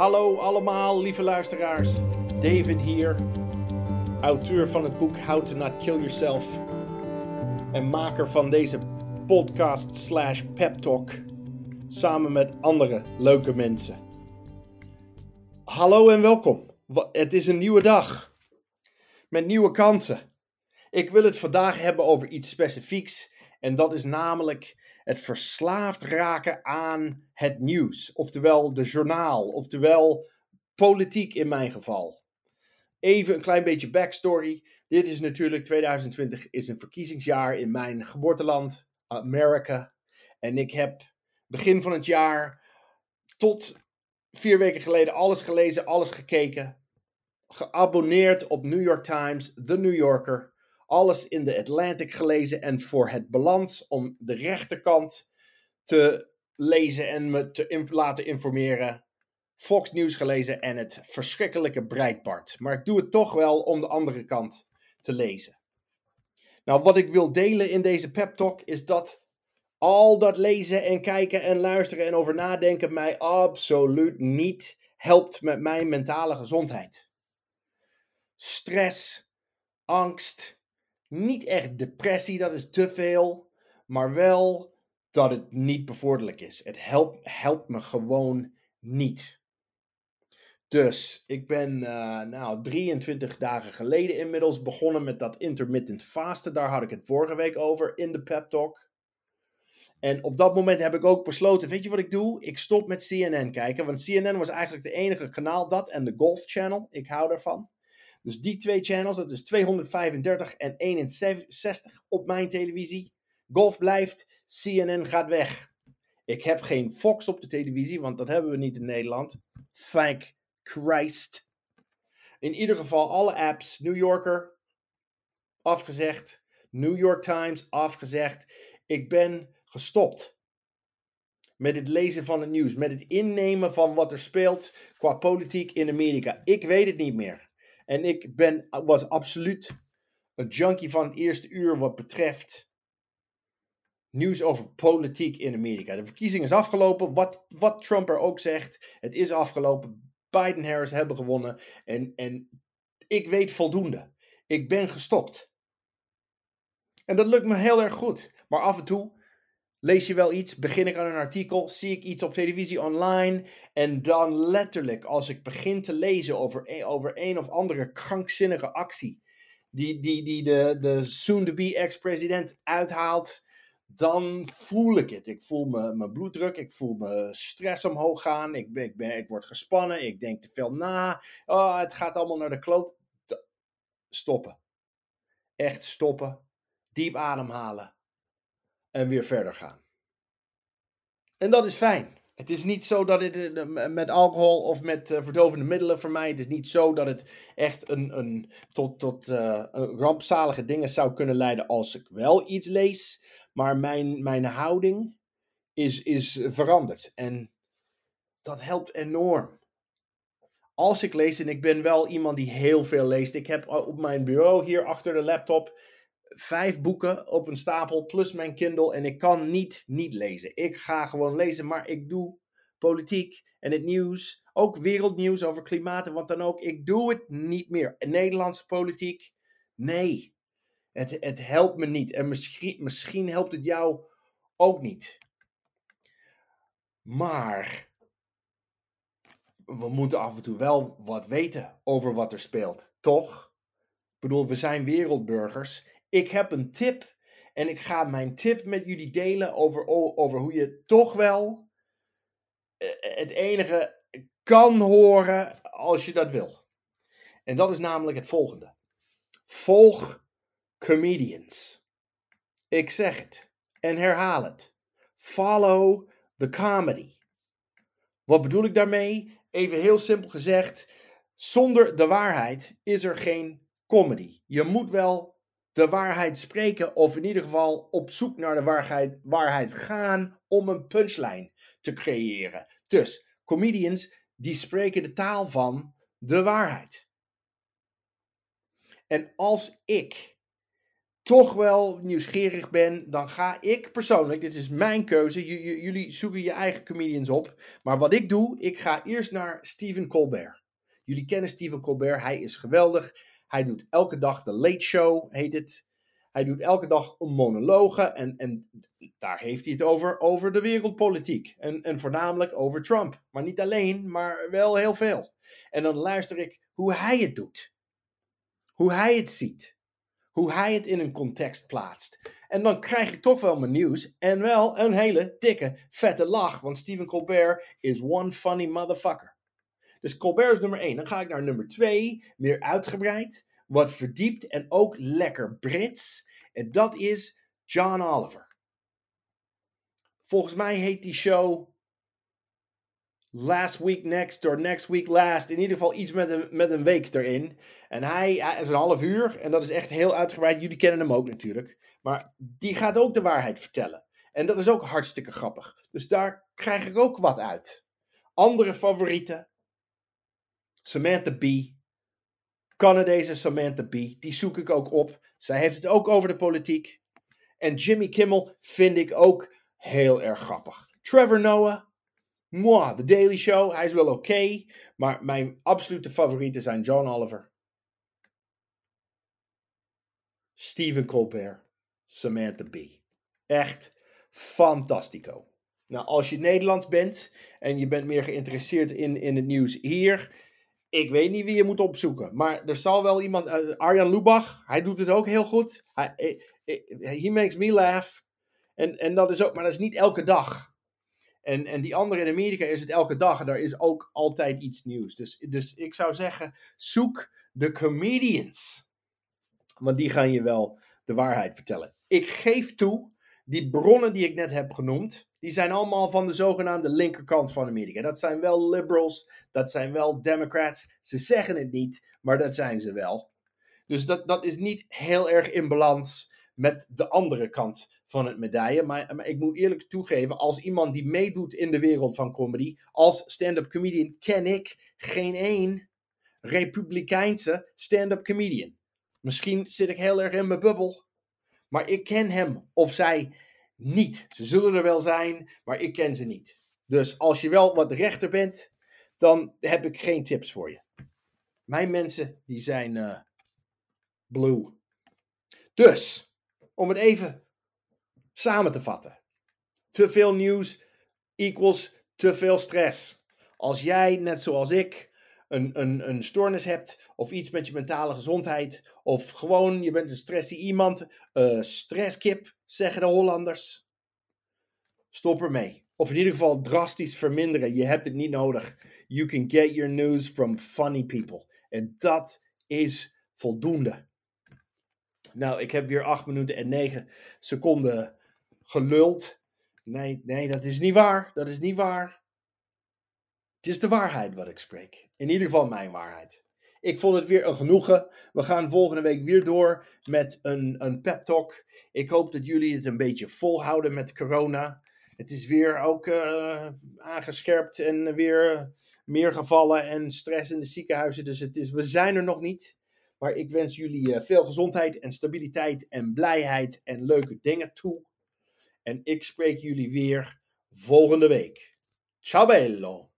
Hallo allemaal, lieve luisteraars. David hier, auteur van het boek How to Not Kill Yourself en maker van deze podcast slash pep talk samen met andere leuke mensen. Hallo en welkom. Het is een nieuwe dag met nieuwe kansen. Ik wil het vandaag hebben over iets specifieks en dat is namelijk het verslaafd raken aan het nieuws, oftewel de journaal, oftewel politiek in mijn geval. Even een klein beetje backstory. Dit is natuurlijk 2020 is een verkiezingsjaar in mijn geboorteland, Amerika. En ik heb begin van het jaar tot vier weken geleden alles gelezen, alles gekeken. Geabonneerd op New York Times, The New Yorker alles in de Atlantic gelezen en voor het balans om de rechterkant te lezen en me te laten informeren. Fox News gelezen en het verschrikkelijke Breitbart. Maar ik doe het toch wel om de andere kant te lezen. Nou, wat ik wil delen in deze pep talk is dat al dat lezen en kijken en luisteren en over nadenken mij absoluut niet helpt met mijn mentale gezondheid. Stress, angst, niet echt depressie, dat is te veel. Maar wel dat het niet bevorderlijk is. Het helpt, me gewoon niet. Dus ik ben uh, nou, 23 dagen geleden inmiddels begonnen met dat intermittent fasten. Daar had ik het vorige week over in de pep talk. En op dat moment heb ik ook besloten, weet je wat ik doe? Ik stop met CNN kijken, want CNN was eigenlijk de enige kanaal, dat en de Golf Channel. Ik hou daarvan. Dus die twee channels, dat is 235 en 61 op mijn televisie. Golf blijft, CNN gaat weg. Ik heb geen Fox op de televisie, want dat hebben we niet in Nederland. Thank Christ. In ieder geval alle apps, New Yorker, afgezegd. New York Times, afgezegd. Ik ben gestopt met het lezen van het nieuws, met het innemen van wat er speelt qua politiek in Amerika. Ik weet het niet meer. En ik ben, was absoluut een junkie van het eerste uur wat betreft nieuws over politiek in Amerika. De verkiezing is afgelopen. Wat, wat Trump er ook zegt, het is afgelopen. Biden en Harris hebben gewonnen. En, en ik weet voldoende. Ik ben gestopt. En dat lukt me heel erg goed. Maar af en toe lees je wel iets, begin ik aan een artikel, zie ik iets op televisie online en dan letterlijk als ik begin te lezen over een, over een of andere krankzinnige actie die, die, die de, de soon-to-be ex-president uithaalt, dan voel ik het. Ik voel me, mijn bloeddruk, ik voel mijn stress omhoog gaan, ik, ik, ben, ik word gespannen, ik denk te veel na, oh, het gaat allemaal naar de kloot. Stoppen. Echt stoppen. Diep ademhalen en weer verder gaan. En dat is fijn. Het is niet zo dat het eh, met alcohol of met uh, verdovende middelen voor mij. Het is niet zo dat het echt een, een, tot, tot uh, rampzalige dingen zou kunnen leiden als ik wel iets lees. Maar mijn, mijn houding is, is veranderd. En dat helpt enorm. Als ik lees, en ik ben wel iemand die heel veel leest. Ik heb op mijn bureau hier achter de laptop vijf boeken op een stapel plus mijn Kindle en ik kan niet niet lezen. Ik ga gewoon lezen, maar ik doe politiek en het nieuws, ook wereldnieuws over klimaat en wat dan ook. Ik doe het niet meer. Nederlandse politiek, nee. Het, het helpt me niet. En misschien, misschien helpt het jou ook niet. Maar we moeten af en toe wel wat weten over wat er speelt, toch? Ik bedoel, we zijn wereldburgers ik heb een tip en ik ga mijn tip met jullie delen over, over hoe je toch wel eh, het enige kan horen als je dat wil. En dat is namelijk het volgende. Volg comedians. Ik zeg het en herhaal het. Follow the comedy. Wat bedoel ik daarmee? Even heel simpel gezegd, zonder de waarheid is er geen comedy. Je moet wel de waarheid spreken, of in ieder geval op zoek naar de waarheid, waarheid gaan om een punchline te creëren. Dus comedians die spreken de taal van de waarheid. En als ik toch wel nieuwsgierig ben, dan ga ik persoonlijk, dit is mijn keuze, jullie zoeken je eigen comedians op. Maar wat ik doe, ik ga eerst naar Stephen Colbert. Jullie kennen Stephen Colbert, hij is geweldig. Hij doet elke dag de Late Show, heet het. Hij doet elke dag monologen en, en daar heeft hij het over, over de wereldpolitiek. En, en voornamelijk over Trump. Maar niet alleen, maar wel heel veel. En dan luister ik hoe hij het doet. Hoe hij het ziet. Hoe hij het in een context plaatst. En dan krijg ik toch wel mijn nieuws. En wel een hele dikke, vette lach. Want Stephen Colbert is one funny motherfucker. Dus Colbert is nummer 1. Dan ga ik naar nummer 2. Meer uitgebreid. Wat verdiept en ook lekker Brits. En dat is John Oliver. Volgens mij heet die show Last Week Next or Next Week Last. In ieder geval iets met een, met een week erin. En hij, hij is een half uur en dat is echt heel uitgebreid. Jullie kennen hem ook natuurlijk. Maar die gaat ook de waarheid vertellen. En dat is ook hartstikke grappig. Dus daar krijg ik ook wat uit. Andere favorieten. Samantha Bee. Canadese Samantha Bee. Die zoek ik ook op. Zij heeft het ook over de politiek. En Jimmy Kimmel vind ik ook heel erg grappig. Trevor Noah. Moi, The Daily Show. Hij is wel oké. maar mijn absolute favorieten zijn John Oliver. Stephen Colbert. Samantha Bee. Echt fantastico. Nou, als je Nederlands bent en je bent meer geïnteresseerd in, in het nieuws hier, ik weet niet wie je moet opzoeken. Maar er zal wel iemand. Uh, Arjan Lubach, hij doet het ook heel goed. Hij, he makes me laugh. En, en dat is ook, maar dat is niet elke dag. En, en die andere in Amerika is het elke dag. En daar is ook altijd iets nieuws. Dus, dus ik zou zeggen, zoek de comedians. Want die gaan je wel de waarheid vertellen. Ik geef toe, die bronnen die ik net heb genoemd, die zijn allemaal van de zogenaamde linkerkant van Amerika. Dat zijn wel liberals, dat zijn wel democrats. Ze zeggen het niet, maar dat zijn ze wel. Dus dat, dat is niet heel erg in balans met de andere kant van het medaille. Maar, maar ik moet eerlijk toegeven, als iemand die meedoet in de wereld van comedy, als stand-up comedian, ken ik geen één republikeinse stand-up comedian. Misschien zit ik heel erg in mijn bubbel, maar ik ken hem of zij niet. Ze zullen er wel zijn, maar ik ken ze niet. Dus als je wel wat rechter bent, dan heb ik geen tips voor je. Mijn mensen, die zijn uh, blue. Dus, om het even samen te vatten. Te veel nieuws equals te veel stress. Als jij, net zoals ik, een, een, een stoornis hebt, of iets met je mentale gezondheid, of gewoon je bent een stressy iemand, uh, stresskip, zeggen de Hollanders. Stop ermee. Of in ieder geval drastisch verminderen. Je hebt het niet nodig. You can get your news from funny people. En dat is voldoende. Nou, ik heb weer 8 minuten en 9 seconden geluld. Nee, nee, dat is niet waar. Dat is niet waar. Het is de waarheid wat ik spreek. In ieder geval mijn waarheid. Ik vond het weer een genoegen. We gaan volgende week weer door met een, een pep talk. Ik hoop dat jullie het een beetje volhouden met corona. Het is weer ook uh, aangescherpt en weer meer gevallen en stress in de ziekenhuizen. Dus het is, we zijn er nog niet. Maar ik wens jullie uh, veel gezondheid en stabiliteit en blijheid en leuke dingen toe. En ik spreek jullie weer volgende week. Ciao bello!